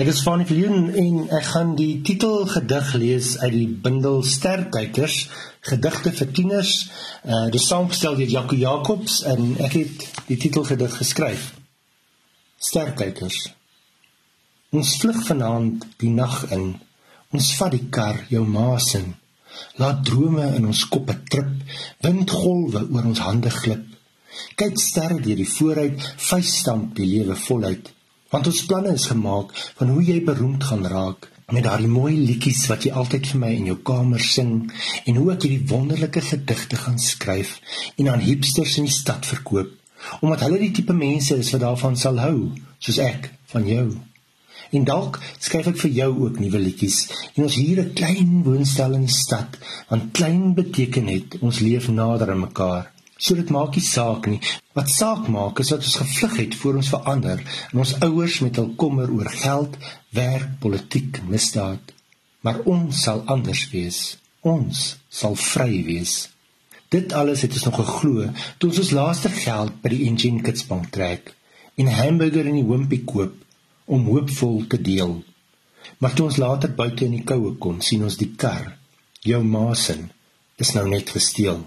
Ek is van Viljoen en ek gaan die titelgedig lees uit die bundel Sterkykers, gedigte vir tieners. Uh dit is saamgestel deur Jaco Jacobs en ek het die titelgedig geskryf. Sterkykers. Ons vlug vanaand die nag in. Ons vat die kar jou ma se. Laat drome in ons koppe trip, windgolwe oor ons hande glip. Kyk sterre deur die vooruit, vuisstamp die lewe voluit want ons planne is gemaak van hoe jy beroemd gaan raak met daardie mooi liedjies wat jy altyd vir my in jou kamer sing en hoe ek hierdie wonderlike gedigte gaan skryf en aan hipsters in die stad verkoop omdat hulle die tipe mense is wat daarvan sal hou soos ek van jou. En dalk skryf ek vir jou ook nuwe liedjies en ons hier 'n klein woonstel in die stad want klein beteken net ons leef nader aan mekaar So dit maak nie saak nie. Wat saak maak is dat ons gevlug het voor ons verander en ons ouers met hul kommer oor geld, werk, politiek, misdaad. Maar ons sal anders wees. Ons sal vry wees. Dit alles het ons nog geglo toe ons ons laaste geld by die Engine Kids Bank trek en 'n hamburger in die Wimpy koop om hoopvol te deel. Maar toe ons later buite in die koue kom, sien ons die kar, jou ma se, is nou net gesteel.